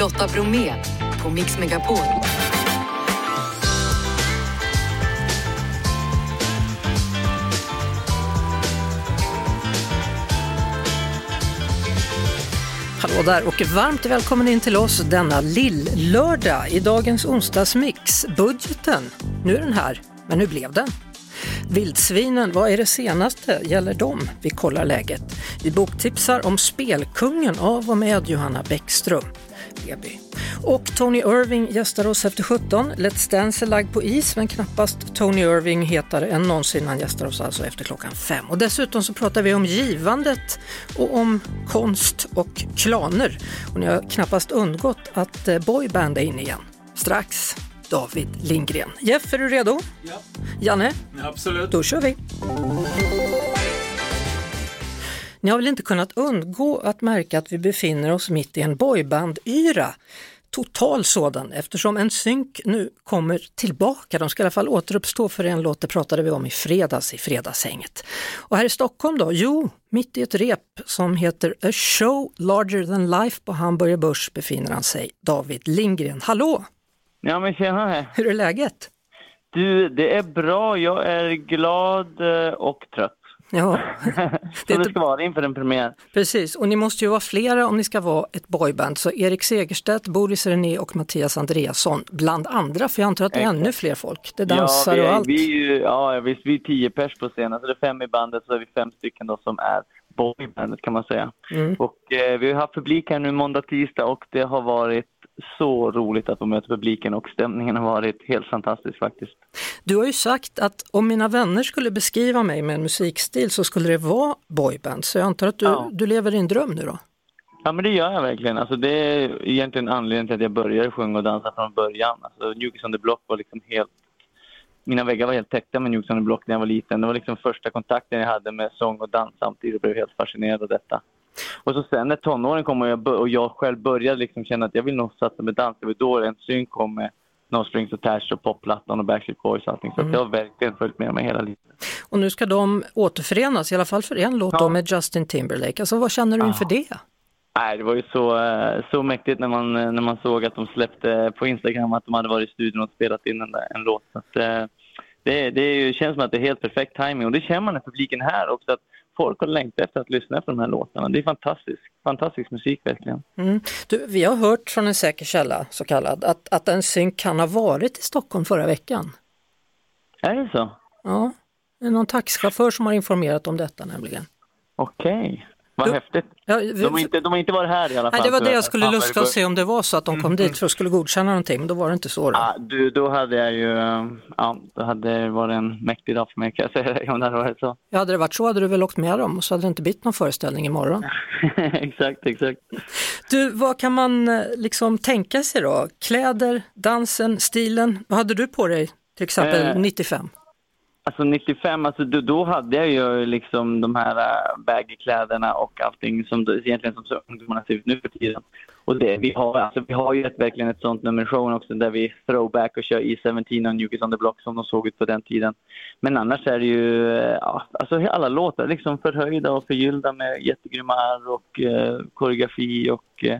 Lotta Bromé på Mix Megapol. Hallå där och varmt välkommen in till oss denna lill-lördag i dagens onsdagsmix. Budgeten, nu är den här, men hur blev den? Vildsvinen, vad är det senaste? Gäller dem? Vi kollar läget. Vi boktipsar om Spelkungen av och med Johanna Bäckström. Eby. Och Tony Irving gästar oss efter 17. Let's Dance är lagd på is men knappast Tony Irving hetare än någonsin. Han gästar oss alltså efter klockan fem. Och dessutom så pratar vi om givandet och om konst och klaner. Och ni har knappast undgått att eh, boyband är inne igen. Strax David Lindgren. Jeff, är du redo? Ja. Janne? Ja, absolut. Då kör vi! Ni har väl inte kunnat undgå att märka att vi befinner oss mitt i en boyband-yra. Total sådan eftersom en synk nu kommer tillbaka. De ska i alla fall återuppstå för en låt, det pratade vi om i fredags i Fredagshänget. Och här i Stockholm då? Jo, mitt i ett rep som heter A Show Larger Than Life på Hamburger Börs befinner han sig, David Lindgren. Hallå! Ja men tjena! Hur är läget? Du, det är bra. Jag är glad eh, och trött. Ja, Som det ska vara inför en premiär. precis. Och ni måste ju vara flera om ni ska vara ett boyband. Så Erik Segerstedt, Boris René och Mattias Andreasson bland andra, för jag antar att det är Exakt. ännu fler folk. Det dansar ja, vi, och allt. Vi, är ju- ja, visst, vi är tio pers på scenen, så det är fem i bandet, så är vi fem stycken då som är boybandet kan man säga. Mm. Och eh, vi har haft publik här nu måndag, tisdag och det har varit så roligt att få möta publiken och stämningen har varit helt fantastisk faktiskt. Du har ju sagt att om mina vänner skulle beskriva mig med en musikstil så skulle det vara boyband. Så jag antar att du, Ja. du lever din dröm nu då? Ja men det gör jag verkligen. Alltså, det är egentligen anledningen till att jag började sjunga och dansa från början. Alltså, New Kids on the Block var liksom helt... Mina väggar var helt täckta med New Kids on the Block när jag var liten. Det var liksom första kontakten jag hade med sång och dans samtidigt och blev helt fascinerad av detta. Och så sen när tonåren kom och jag, och jag själv började liksom känna att jag vill nog satsa med dans, det var då en syn kom med No Strings Attached och Popplattan och Backstreet Boys och allting. Så att jag har verkligen följt med mig hela livet. Och nu ska de återförenas, i alla fall för en låt då, med Justin Timberlake. Alltså vad känner du inför det? Nej, det var ju så, eh, så mäktigt när man, eh, när man såg att de släppte på Instagram att de hade varit i studion och spelat in en, en låt. Så att, eh, det, det känns som att det är helt perfekt timing och det känner man i publiken här också att folk har längtat efter att lyssna på de här låtarna. Det är fantastiskt, fantastisk musik verkligen. Mm. Du, vi har hört från en säker källa, så kallad, att, att en synk kan ha varit i Stockholm förra veckan. Är det så? Ja, det är någon taxichaufför som har informerat om detta nämligen. Okej, vad Du- häftigt. Ja, vi- De har, inte, de har inte varit här i alla fall. Nej, det var det jag skulle vad luska och se om det var så att de kom dit för att skulle godkänna någonting, men då var det inte så. Då. Ja, du, då hade jag ju, ja, då hade det varit en mäktig dag för mig kan jag säga dig, om det hade varit så. Ja, hade det varit så hade du väl åkt med dem och så hade det inte blivit någon föreställning imorgon. exakt, exakt. Du, vad kan man eh, liksom tänka sig då? Kläder, dansen, stilen. Vad hade du på dig till exempel Eh, 95? Alltså 95, alltså då, då hade jag ju liksom de här äh, baggy-kläderna och allting som egentligen som så ungdomarna ser ut nu för tiden. Och det, vi, har, alltså, vi har ju ett, verkligen ett sånt nummer showen också där vi throwback och kör E17 och New Kids on the Block som de såg ut på den tiden. Men annars är det ju äh, ja, alltså alla låtar liksom förhöjda och förgyllda med jättegrymma arr och eh, koreografi och eh,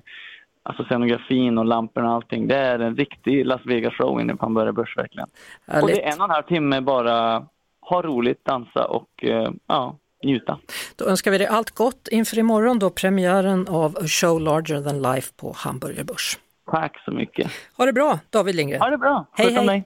alltså scenografin och lamporna och allting. Det är en riktig Las Vegas-show inne på Hamburger Börs verkligen. Och Härligt. det är en och en halv timme bara ha roligt, dansa och eh, ja, njuta. Då önskar vi dig allt gott inför imorgon då premiären av A Show Larger Than Life på Hamburger Börs. Tack så mycket. Ha det bra David Lindgren. Ha det bra. Hej, hej. dig.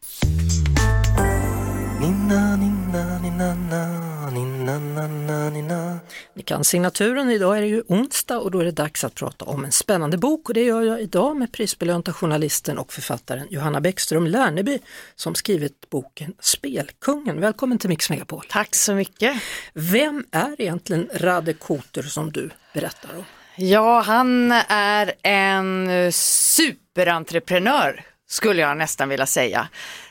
Na, na, na. Ni kan signaturen, idag är det ju onsdag och då är det dags att prata om en spännande bok och det gör jag idag med prisbelönta journalisten och författaren Johanna Bäckström Lärneby som skrivit boken Spelkungen. Välkommen till Mix Megapol. Tack så mycket. Vem är egentligen Rade Koter som du berättar om? Ja, han är en superentreprenör skulle jag nästan vilja säga.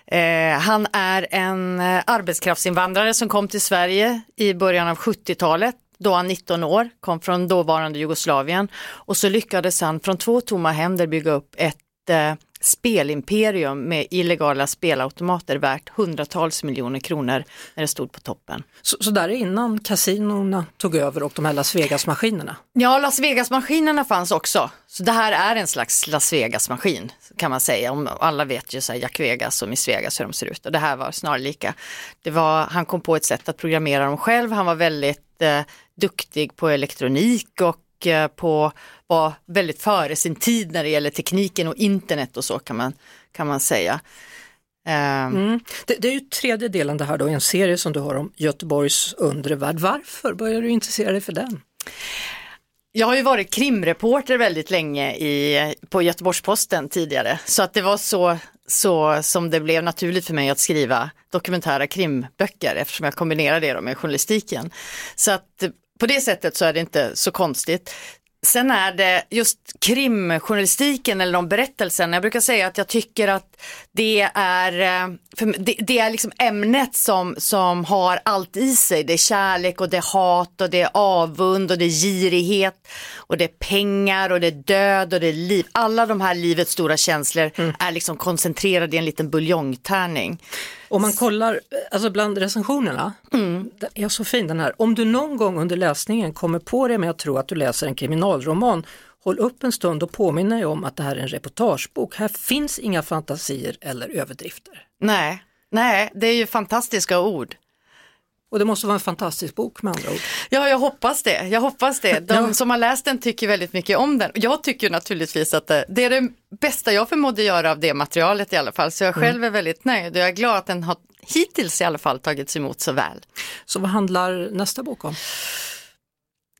Eh, han är en eh, arbetskraftsinvandrare som kom till Sverige i början av 70-talet. Då han 19 år, kom från dåvarande Jugoslavien och så lyckades han från två tomma händer bygga upp ett eh, spelimperium med illegala spelautomater värt hundratals miljoner kronor när det stod på toppen. Så, så där är innan kasinorna tog över och de här Las Vegas-maskinerna? Ja, Las Vegas-maskinerna fanns också. Så det här är en slags Las Vegas-maskin kan man säga. Om alla vet ju så här Jack Vegas och Miss Vegas hur de ser ut och det här var snarlika. Det var, han kom på ett sätt att programmera dem själv. Han var väldigt eh, duktig på elektronik och eh, på var väldigt före sin tid när det gäller tekniken och internet och så kan man, kan man säga. Eh, Mm. Det, det är ju tredje delen det här då, en serie som du har om Göteborgs undre värld. Varför började du intressera dig för den? Jag har ju varit krimreporter väldigt länge i, på Göteborgs-Posten tidigare, så att det var så, så som det blev naturligt för mig att skriva dokumentära krimböcker eftersom jag kombinerar det med journalistiken. Så att på det sättet så är det inte så konstigt. Sen är det just krimjournalistiken eller de berättelserna, jag brukar säga att jag tycker att det är, eh, det, det är liksom ämnet som, som har allt i sig. Det är kärlek och det är hat och det är avund och det är girighet och det är pengar och det är död och det är liv. Alla de här livets stora känslor är liksom koncentrerade i en liten buljongtärning. Om man kollar alltså bland recensionerna, den är så fin den här. Om du någon gång under läsningen kommer på det med att tro att du läser en kriminalroman, håll upp en stund och påminn dig om att det här är en reportagebok. Här finns inga fantasier eller överdrifter. Nej, nej, det är ju fantastiska ord. Och det måste vara en fantastisk bok med andra ord. Ja, jag hoppas det. Jag hoppas det. De som har läst den tycker väldigt mycket om den. Jag tycker naturligtvis att det, det är det bästa jag förmådde göra av det materialet i alla fall. Så jag själv är väldigt nöjd och jag är glad att den har hittills i alla fall tagits emot så väl. Så vad handlar nästa bok om?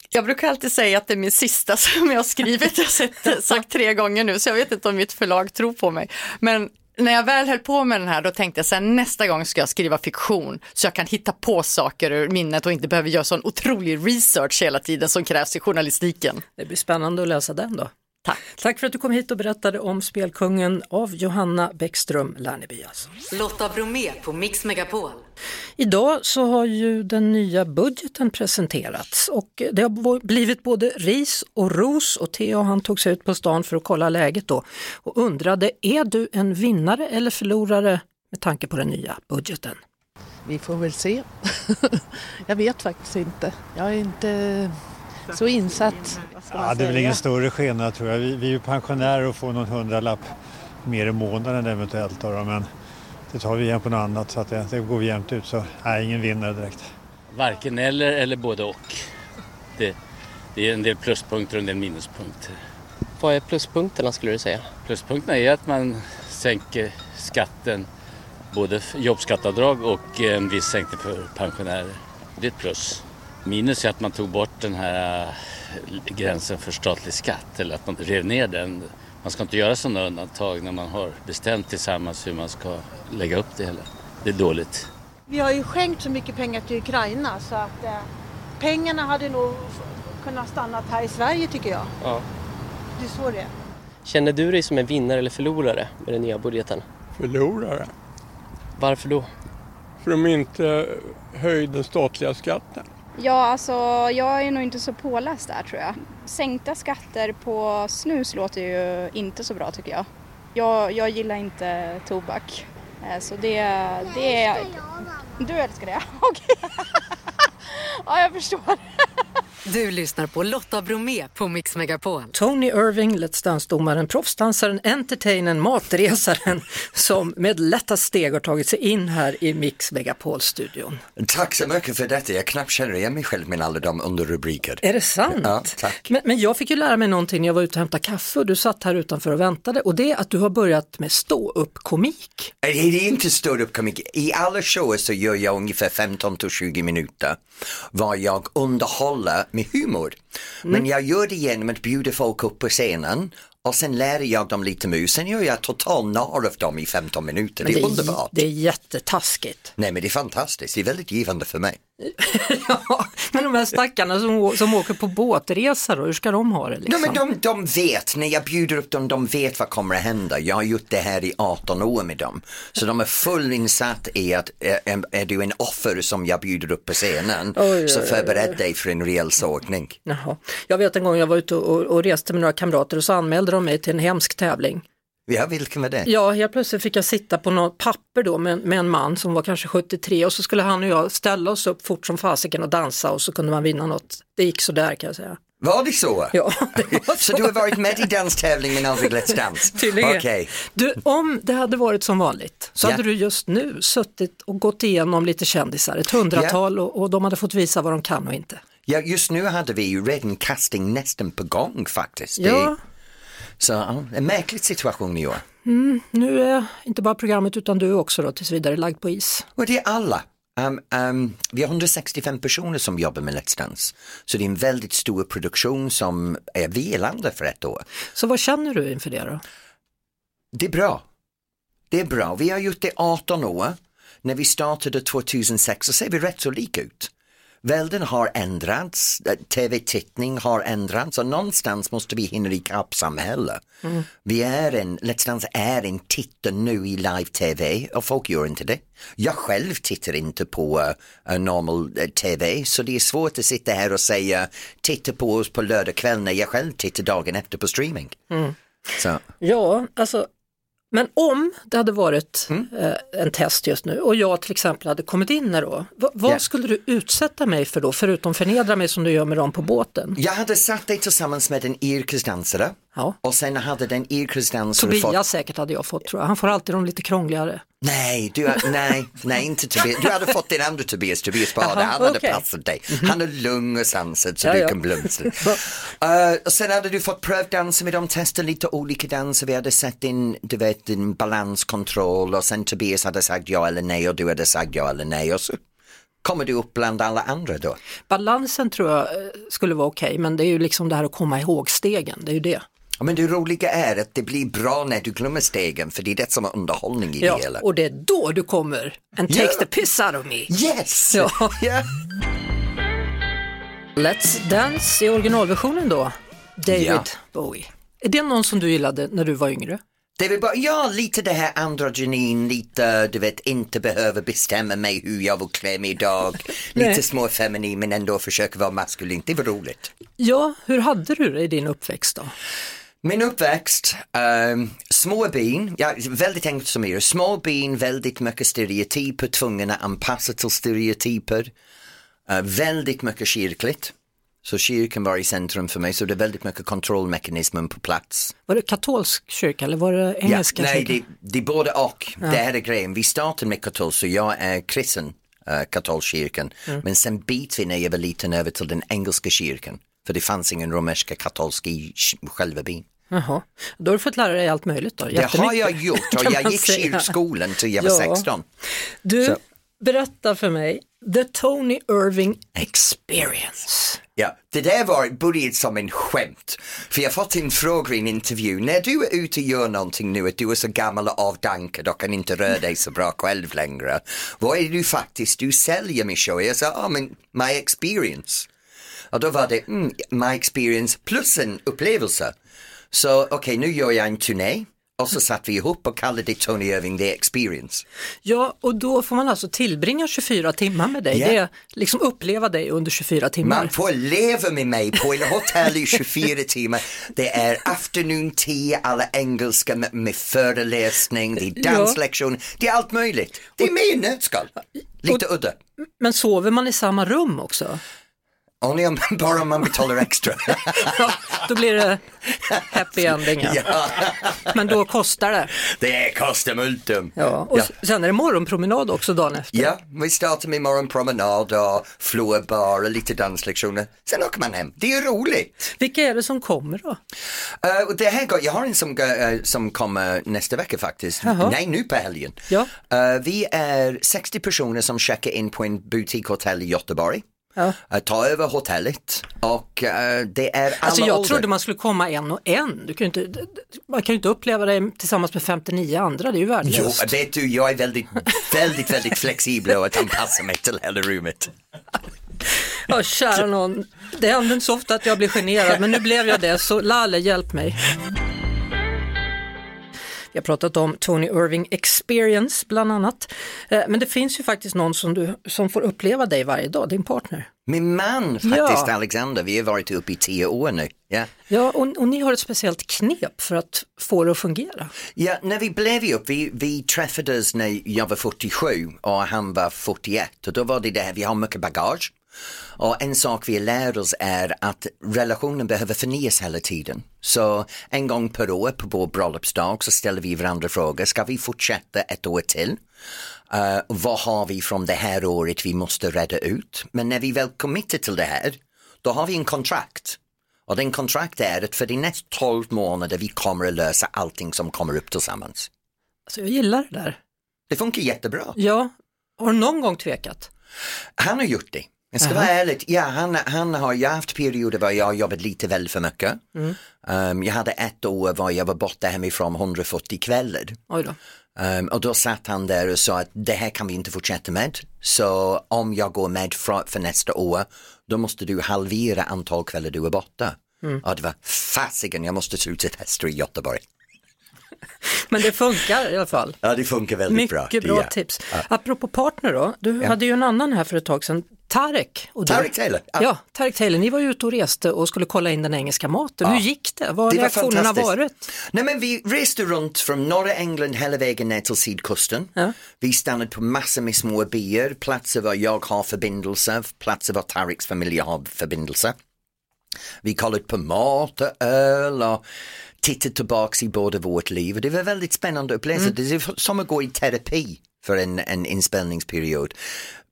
Jag brukar alltid säga att det är min sista som jag har skrivit. Jag har sagt tre gånger nu så jag vet inte om mitt förlag tror på mig. Men när jag väl höll på med den här då tänkte jag sen nästa gång ska jag skriva fiktion så jag kan hitta på saker ur minnet och inte behöver göra sån otrolig research hela tiden som krävs i journalistiken. Det blir spännande att läsa den då. Tack. Tack för att du kom hit och berättade om Spelkungen av Johanna Bäckström Lerneby. Alltså. Lotta Bromé på Mix Megapol. Idag så har ju den nya budgeten presenterats och det har blivit både ris och ros och Theo han tog sig ut på stan för att kolla läget då och undrade, är du en vinnare eller förlorare med tanke på den nya budgeten? Vi får väl se. jag vet faktiskt inte. Jag är inte så insatt. Ja, det är väl ingen större skillnad tror jag. Vi, vi är ju pensionärer och får någon hundralapp mer i månaden eventuellt. Då, men det tar vi igen på något annat så att det, det går vi jämnt ut. Så nej, ingen vinnare direkt. Varken eller eller både och. Det, det är en del pluspunkter och en del minuspunkter. Vad är pluspunkterna skulle du säga? Pluspunkterna är att man sänker skatten, både jobbskatteavdrag och en viss sänkning för pensionärer. Det är ett plus. Minus är att man tog bort den här äh, gränsen för statlig skatt, eller att man rev ner den. Man ska inte göra sådana undantag när man har bestämt tillsammans hur man ska lägga upp det hela. Det är dåligt. Vi har ju skänkt så mycket pengar till Ukraina så att eh, pengarna hade nog kunnat stanna här i Sverige tycker jag. Ja. Det är så det är. Känner du dig som en vinnare eller förlorare med den nya budgeten? förlorare. Varför då? För de inte höjde den statliga skatten. Ja, alltså jag är nog inte så påläst där tror jag. Sänkta skatter på snus låter ju inte så bra tycker jag. Jag, jag gillar inte tobak. Eh, Så det, det är... Du älskar det? Okej. ja, jag förstår. Du lyssnar på Lotta Bromé på Mix Megapol. Tony Irving, Let's Dance-domaren, proffsdansaren, entertainern, matresaren som med lätta steg har tagit sig in här i Mix Megapol-studion. Tack så mycket för detta. Jag knappt känner igen mig själv med alla de underrubriker. Är det sant? Ja, tack. Men, men jag fick ju lära mig någonting när jag var ute och hämtade kaffe och du satt här utanför och väntade och det är att du har börjat med stå-upp-komik. Det är inte ståuppkomik. I alla shower så gör jag ungefär 15 till 20 minuter var jag underhåller med humor. Men jag gör det genom att bjuda folk upp på scenen och sen lär jag dem lite mus. Sen gör jag total narr av dem i 15 minuter. Men Det är underbart. Det är jättetaskigt. Nej men det är fantastiskt. Det är väldigt givande för mig. ja, men de här stackarna som, som åker på båtresa då, hur ska de ha det? Ja, Liksom? men de, de vet, när jag bjuder upp dem, de vet vad kommer att hända. Jag har gjort det här i 18 år med dem. Så de är full insatt i att är, är du en offer som jag bjuder upp på scenen Oj, så oj, förbered dig för en rejäl sågning. Jaha. Jag vet en gång jag var ute och, och reste med några kamrater och så anmälde de mig till en hemsk tävling. Ja, vilken var det? Ja, helt plötsligt fick jag sitta på något papper då med, med en man som var kanske 73 och så skulle han och jag ställa oss upp fort som fasiken och dansa och så kunde man vinna något. Det gick sådär kan jag säga. Var det så? Ja, det var Så du har varit med i danstävling men aldrig Let's Dance? Tydligen. Okej. Du, om det hade varit som vanligt så Ja. hade du just nu suttit och gått igenom lite kändisar, ett hundratal och, och de hade fått visa vad de kan och inte. Ja, just nu hade vi ju redan casting nästan på gång faktiskt. Det- Ja, Så ja, en märklig situation i år. mm, nu är inte bara programmet utan du också då tills vidare lagd på is. Och det är alla. Um, um, vi har 165 personer som jobbar med Let's Dance. Så det är en väldigt stor produktion som är vilande för ett år. Så vad känner du inför det då? Det är bra. Det är bra. Vi har gjort det 18 år. När vi startade 2006 så ser vi rätt så lika ut. Världen har ändrats, tv-tittning har ändrats och någonstans måste vi hinna ikapp samhället. Mm. Vi är en, Let's Dance är en titter nu i live-tv och folk gör inte det. Jag själv tittar inte på uh, normal eh, tv så det är svårt att sitta här och säga titta på oss på lördag kväll när jag själv tittar dagen efter på streaming. Mm. Så. Ja, alltså, men om det hade varit Mm. eh, en test just nu och jag till exempel hade kommit in där då, vad, vad Ja. skulle du utsätta mig för då, förutom förnedra mig som du gör med dem på båten? Jag hade satt dig tillsammans med en yrkesdansare Ja. och sen hade den Tobias fått... säkert hade jag fått tror jag, han får alltid de lite krångligare. Nej, du, nej, nej, inte Tobias. Du hade fått din andra Tobias, Tobias Bade, Jaha, han hade okej. passat dig. Han är lugn och sansad så Ja, du ja. kan blomstra. Uh, och sen hade du fått prövdansa med dem, testa lite olika danser, vi hade sett din, du vet, din balanskontroll och sen Tobias hade sagt ja eller nej och du hade sagt ja eller nej och så kommer du upp bland alla andra då. Balansen tror jag eh, skulle vara okej, men det är ju liksom det här att komma ihåg stegen, det är ju det. Men det roliga är att det blir bra när du glömmer stegen för det är det som är underhållning i Ja, det hela. och det är då du kommer and Ja. takes the piss out of me. Yes! Ja. Ja. Let's Dance i originalversionen då, David Ja. Bowie. Är det någon som du gillade när du var yngre? Det bara, ja, lite det här androgynin, lite, du vet, inte behöver bestämma mig hur jag vill klä mig idag. Lite små feminin men ändå försöka vara maskulin, det var roligt. Ja, hur hade du det i din uppväxt då? Min uppväxt, um, små bin, ja, väldigt enkelt som er, små bin, väldigt mycket stereotyper, tvungna att anpassa till stereotyper, uh, väldigt mycket kyrkligt. Så kyrkan var i centrum för mig, så det är väldigt mycket kontrollmekanismen på plats. Var det katolsk kyrka eller var det engelska nej, kyrkan? det, det är både och. Ja. Det här är grejen. Vi startade med katolsk, så jag är kristen, uh, katolskyrkan. Mm. Men sen bytte vi när jag var liten över till den engelska kyrkan. För det fanns ingen romerska katolsk i själva byn. Jaha, då har du fått lära dig allt möjligt då? Det har jag gjort och jag gick säga. kyrkskolan till jag var Ja. 16. Du, Så. berätta för mig, The Tony Irving Experience. Ja, det där var börjat som en skämt. För jag har fått en fråga i en intervju, när du är ute och gör någonting nu att du är så gammal och avdankad och kan inte röra dig så bra själv längre. Vad är det du faktiskt, du säljer min show? Jag sa, ja men my experience. Och då var det, mm, my experience plus en upplevelse. Så okej, nu gör jag en turné. Och så satt vi ihop och kallade det Tony Irving The Experience. Ja, och då får man alltså tillbringa 24 timmar med dig. Ja. Det är liksom uppleva dig under 24 timmar. Man får leva med mig på ett hotell i 24 timmar. Det är afternoon tea, alla engelska med, med föreläsning, det är danslektion, det är allt möjligt. Det är mig i nötskal. Lite udda. Men sover man i samma rum också? Only om, bara om man betalar extra. Ja, då blir det happy ending. Ja. Men då kostar det. det kostar multum. Ja. Och Ja. sen är det morgonpromenad också dagen efter. Ja, vi startar med morgonpromenad och florbar och lite danslektioner. Sen åker man hem. Det är roligt. Vilka är det som kommer då? Uh, det här går, jag har en som, uh, som kommer nästa vecka faktiskt. Jaha. Nej, nu på helgen. Ja. Uh, vi är 60 personer som checkar in på en butikshotell i Göteborg. Ja. Uh, ta över hotellet och uh, det är alla Alltså jag trodde man skulle komma en och en. Du kan inte, man kan ju inte uppleva det tillsammans med 59 andra, det är ju Jo, värdelöst. vet du, jag är väldigt, väldigt, väldigt flexibel och att anpassa mig till hela rummet. Ja, kära någon. Det händer inte så ofta att jag blir generad, men nu blev jag det, så Lalle, hjälp mig. Har pratat om Tony Irving Experience bland annat. Eh, Men det finns ju faktiskt någon som, du, som får uppleva dig varje dag, din partner. Min man faktiskt, Ja. Alexander, vi har varit uppe i tio år nu. Ja. Ja, och, och ni har ett speciellt knep för att få det att fungera. Ja, när vi blev ihop, vi, vi träffades när jag var 47 och han var 41 och då var det det här, vi har mycket bagage. Och en sak vi lär oss är att relationen behöver förnyas hela tiden. Så en gång per år på vår bröllopsdag så ställer vi varandra frågor, ska vi fortsätta ett år till? Eh, vad har vi från det här året vi måste rädda ut? Men när vi väl committar till det här, då har vi en kontrakt. Och den kontrakt är att för de nästa 12 månader vi kommer att lösa allting som kommer upp tillsammans. Alltså jag gillar det där. Det funkar jättebra. Ja, har du någon gång tvekat? Han har gjort det. Jag ska Jaha. vara ärlig, ja, han, han har jag har haft perioder där jag har jobbat lite väl för mycket. Mm. Um, jag hade ett år var jag var borta hemifrån 140 kvällar. Oj då. Um, och då satt han där och sa att det här kan vi inte fortsätta med. Så om jag går med för, för nästa år, då måste du halvera antal kvällar du är borta. Mm. Och det var fasiken, jag måste sluta testa i Göteborg. Men det funkar i alla fall. Ja, det funkar väldigt Mycket bra. bra, Det gör. tips. Ja. Apropå partner då, du Ja. hade ju en annan här för ett tag sedan, Tarek. Och du. Tarek Taylor, ja. Ja. Tarek Taylor, ni var ute och reste och skulle kolla in den engelska maten. Ja. Hur gick det? Vad har var reaktionerna fantastiskt. varit? Nej men vi reste runt från norra England hela vägen ner till sydkusten. Vi stannade på massor med små byar, platser var jag har förbindelse, platser var Tareks familj har förbindelse. Vi kollade på mat och öl och tittade tillbaks i både vårt liv och det var väldigt spännande upplevelse. Mm. Det är som att gå i terapi för en, en inspelningsperiod.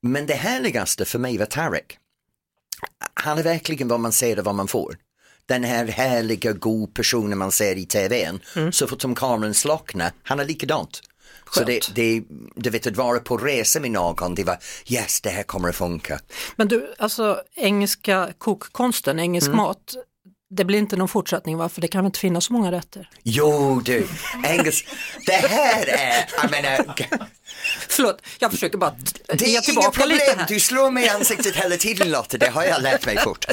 Men det härligaste för mig var Tarek. Han är verkligen vad man ser och vad man får. Den här härliga, god personen man ser i tvn. Mm. Så fort som kameran slocknar, han är likadant. Så det, det, du vet att vara på resa med någon, det var yes det här kommer att funka. Men du, alltså engelska kokkonsten, engelsk Mm. mat, det blir inte någon fortsättning va? För det kan väl inte finnas så många rätter? Jo du, engelsk, det här är, jag menar, Förlåt, jag försöker bara det är lite problem, du slår mig i ansiktet hela tiden Lotta, det har jag lärt mig fort.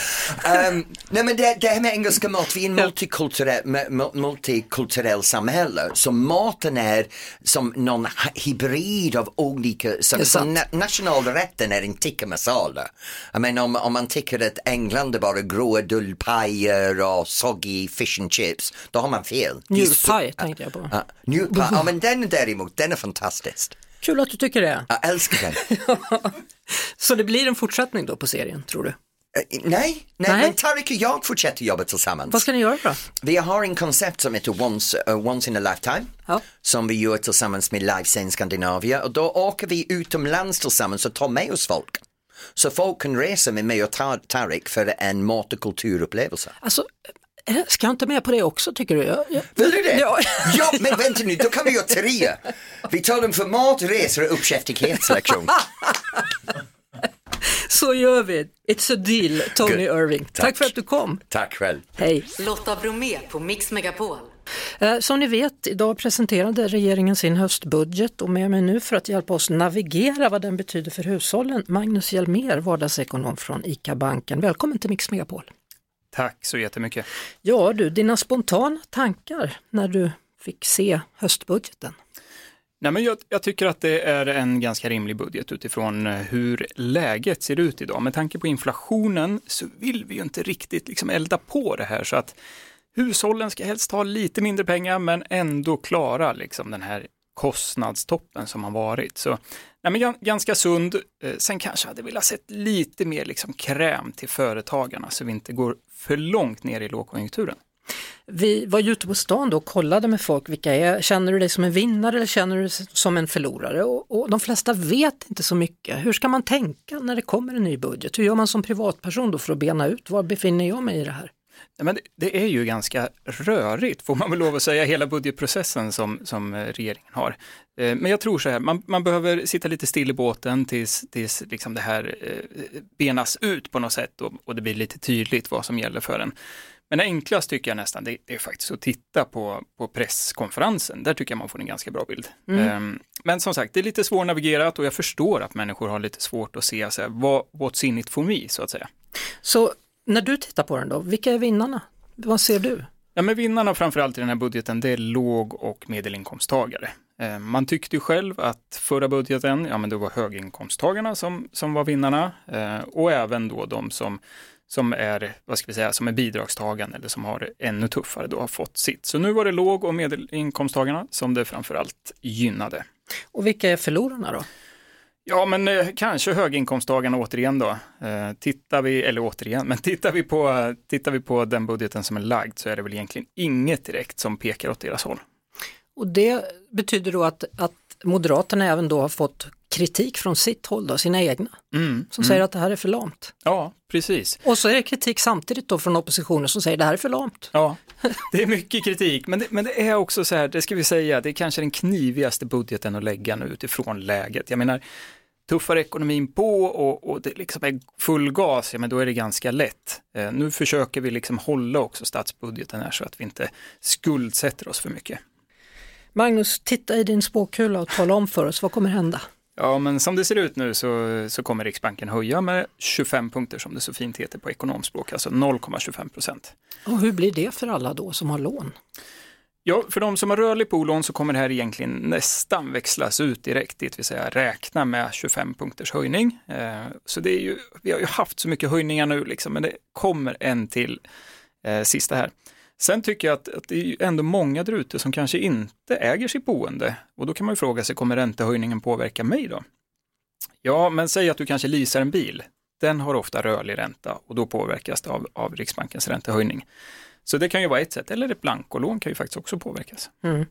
Um, nej men det, det här med engelska mat, vi är en multikulturell, mu- multikulturell samhälle, så maten är som någon hybrid av olika, är som, na- nationalrätten är en tikka masala. Jag menar om, om man tycker att England är bara gråa dullpajer och soggy fish and chips, då har man fel. Så- Njurpaj tänkte jag på. Ja, njurpaj, ja men den däremot, den är fantastisk. Kul att du tycker det. Jag älskar den. Så det blir en fortsättning då på serien, tror du? Eh, Nej, nej, Nej. men Tarik och jag fortsätter jobba tillsammans. Vad ska ni göra då? Vi har en koncept som heter Once, uh, once in a lifetime. Ja. Som vi gör tillsammans med Livescene Scandinavia och då åker vi utomlands tillsammans och tar med oss folk. Så folk kan resa med mig och Tar- Tarik för en mat och kulturupplevelse. Alltså, ska jag inte med på det också tycker du? Jag, jag... Vill du det? Ja. ja, men vänta nu, då kan vi göra tre. Vi tar dem för mat, resor och uppkäftighetslektion. Så gör vi. It's a deal, Tony Good. Irving. Tack. Tack. för att du kom. Tack själv. Hej. Lotta Bromé på Mix Megapol. Eh, Som ni vet, idag presenterade regeringen sin höstbudget och med mig nu för att hjälpa oss navigera vad den betyder för hushållen, Magnus Hjelmér, vardagsekonom från ICA-banken. Välkommen till Mix Megapol. Tack så jättemycket. Ja du, dina spontana tankar när du fick se höstbudgeten? Nej, men jag, jag tycker att det är en ganska rimlig budget utifrån eh, hur läget ser ut idag. Med tanke på inflationen så vill vi ju inte riktigt liksom elda på det här så att hushållen ska helst ha lite mindre pengar men ändå klara liksom den här kostnadstoppen som har varit. Så nej, men ganska sund. Eh, sen kanske jag hade velat sett lite mer liksom kräm till företagarna så vi inte går för långt ner i lågkonjunkturen. Vi var ju ute på stan då och kollade med folk, vilka är, känner du dig som en vinnare eller känner du dig som en förlorare? Och, och de flesta vet inte så mycket. Hur ska man tänka när det kommer en ny budget? Hur gör man som privatperson då för att bena ut, var befinner jag mig i det här? Men det, är ju ganska rörigt, får man väl lov att säga, hela budgetprocessen som, som eh, regeringen har. Eh, Men jag tror så här, man, man behöver sitta lite still i båten tills, tills liksom det här eh, benas ut på något sätt och, och det blir lite tydligt vad som gäller för en. Men enklast tycker jag nästan det, är faktiskt att titta på, på presskonferensen. Där tycker jag man får en ganska bra bild. Mm. Ehm, Men som sagt, det är lite svårnavigerat och jag förstår att människor har lite svårt att se så här, vad, what's in it for me, så att säga. Så när du tittar på den då, vilka är vinnarna? Vad ser du? Ja, men vinnarna framförallt i den här budgeten, det är låg och medelinkomsttagare. Eh, Man tyckte ju själv att förra budgeten, ja men det var höginkomsttagarna som, som var vinnarna eh, och även då de som, som är, vad ska vi säga, som är bidragstagande eller som har det ännu tuffare då har fått sitt. Så nu var det låg och medelinkomsttagarna som det framförallt gynnade. Och vilka är förlorarna då? Ja, men eh, kanske höginkomsttagarna återigen då. Eh, tittar vi, eller återigen, men tittar vi, på, tittar vi på den budgeten som är lagd så är det väl egentligen inget direkt som pekar åt deras håll. Och det betyder då att, att Moderaterna även då har fått kritik från sitt håll, då, sina egna, Mm, som mm. säger att det här är för lamt. Ja, precis. Och så är det kritik samtidigt då från oppositionen som säger det här är för lamt. Ja, det är mycket kritik, men det, men det är också så här, det ska vi säga, det är kanske den knivigaste budgeten att lägga nu utifrån läget. Jag menar, tuffar ekonomin på och, och det liksom är full gas, ja men då är det ganska lätt. Eh, nu försöker vi liksom hålla också statsbudgeten här så att vi inte skuldsätter oss för mycket. Magnus, titta i din spåkula och tala om för oss, vad kommer hända? Ja, men som det ser ut nu så, så kommer Riksbanken höja med 25 punkter som det så fint heter på ekonomspråk, alltså 0,25 procent. Och hur blir det för alla då som har lån? Ja, för de som har rörlig polon så kommer det här egentligen nästan växlas ut direkt, det vill säga räkna med 25 punkters höjning. Eh, så det är ju, vi har ju haft så mycket höjningar nu liksom, men det kommer en till eh, sista här. Sen tycker jag att, att det är ju ändå många där ute som kanske inte äger sitt boende och då kan man ju fråga sig, kommer räntehöjningen påverka mig då? Ja, men säg att du kanske leasar en bil. Den har ofta rörlig ränta och då påverkas det av, av Riksbankens räntehöjning. Så det kan ju vara ett sätt, eller ett blankolån kan ju faktiskt också påverkas. Mm.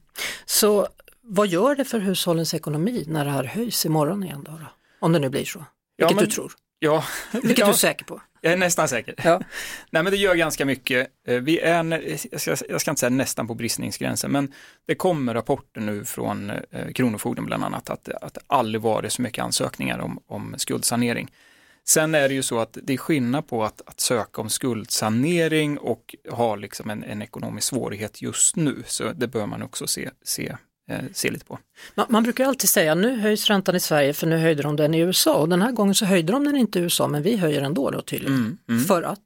Så vad gör det för hushållens ekonomi när det här höjs imorgon igen då? då? Om det nu blir så, Ja, vilket men- du tror, Ja, vilket ja, du är säker på. jag är nästan säker. Ja. Nej men det gör ganska mycket. Eh, Vi är, jag ska, jag ska inte säga nästan på bristningsgränsen, men det kommer rapporter nu från eh, Kronofogden bland annat att, att det aldrig varit så mycket ansökningar om, om skuldsanering. Sen är det ju så att det är skillnad på att, att söka om skuldsanering och ha liksom en, en ekonomisk svårighet just nu, så det bör man också se, se, eh, se lite på. Man, man brukar alltid säga nu höjs räntan i Sverige för nu höjde de den i USA och den här gången så höjde de den inte i USA men vi höjer ändå då tydligen. Mm, mm. För att?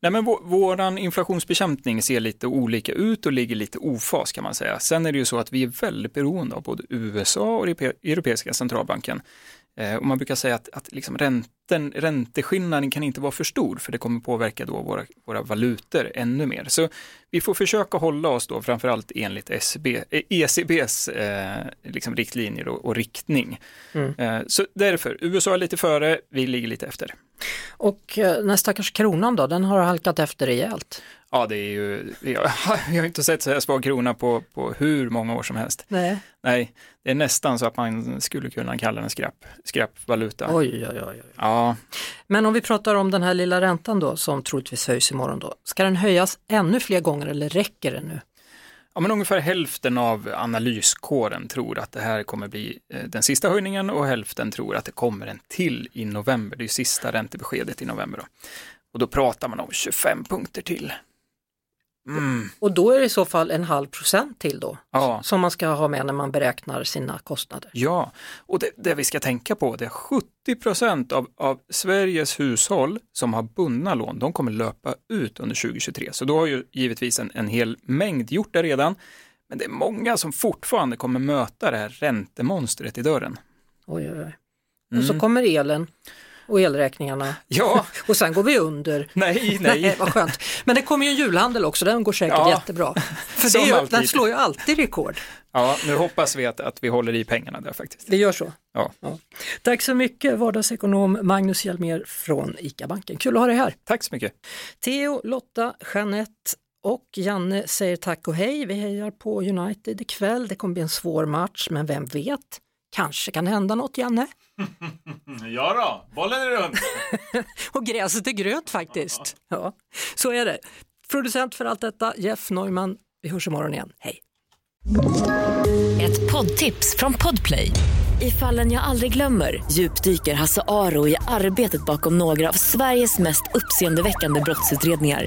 Nej, men vår, våran inflationsbekämpning ser lite olika ut och ligger lite ofas kan man säga. Sen är det ju så att vi är väldigt beroende av både USA och Europe- Europeiska centralbanken. Eh, och man brukar säga att, att liksom ränten, ränteskillnaden kan inte vara för stor för det kommer påverka då våra, våra valutor ännu mer. Så vi får försöka hålla oss då framförallt enligt SB, eh, ECBs eh, liksom riktlinjer och, och riktning. Mm. Eh, så därför, USA är lite före, vi ligger lite efter. Och eh, den stackars kronan då, den har halkat efter rejält. Ja, det är ju, har, vi har inte sett så här svag krona på, på hur många år som helst. Nej. Nej, det är nästan så att man skulle kunna kalla den skräp, skräpvaluta. Oj, oj, oj, oj. Ja, Men om vi pratar om den här lilla räntan då som troligtvis höjs imorgon då, ska den höjas ännu fler gånger eller räcker det nu? ja, men ungefär hälften av analyskåren tror att det här kommer bli eh, den sista höjningen och hälften tror att det kommer en till i november. Det är ju sista räntebeskedet i november. Då. Och då pratar man om 25 punkter till. Mm. Och då är det i så fall en halv procent till då Ja. som man ska ha med när man beräknar sina kostnader. Ja, och det, det vi ska tänka på det är 70 procent av, av Sveriges hushåll som har bundna lån, de kommer löpa ut under 2023. Så då har ju givetvis en, en hel mängd gjort det redan. Men det är många som fortfarande kommer möta det här räntemonstret i dörren. Oj, oj, oj. Och så Mm. kommer elen och elräkningarna Ja, och sen går vi under. nej, nej. vad skönt. Men det kommer ju en julhandel också, den går säkert Ja. jättebra. För det ju, den slår ju alltid rekord. Ja, nu hoppas vi att, att vi håller i pengarna där faktiskt. Det gör så. Ja. Tack så mycket vardagsekonom Magnus Hjelmér från ICA-banken. Kul att ha dig här. Tack så mycket. Theo, Lotta, Jeanette och Janne säger tack och hej. Vi hejar på United ikväll. Det kommer bli en svår match, men vem vet? Kanske kan hända något, Janne. Ja då, bollen är runt. Och gräset är grönt faktiskt. Ja, så är det. Producent för allt detta, Jeff Neumann. Vi hörs imorgon igen. Hej! Ett poddtips från Podplay. I fallen jag aldrig glömmer djupdyker Hasse Aro i arbetet bakom några av Sveriges mest uppseendeväckande brottsutredningar.